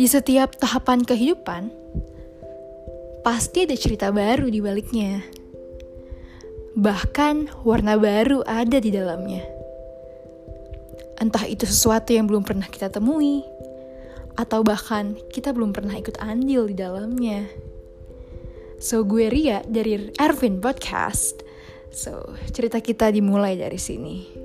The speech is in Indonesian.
Di setiap tahapan kehidupan, pasti ada cerita baru di baliknya. Bahkan warna baru ada di dalamnya. Entah itu sesuatu yang belum pernah kita temui, atau bahkan kita belum pernah ikut andil di dalamnya. So, gue Ria dari Ervin Podcast. So, cerita kita dimulai dari sini.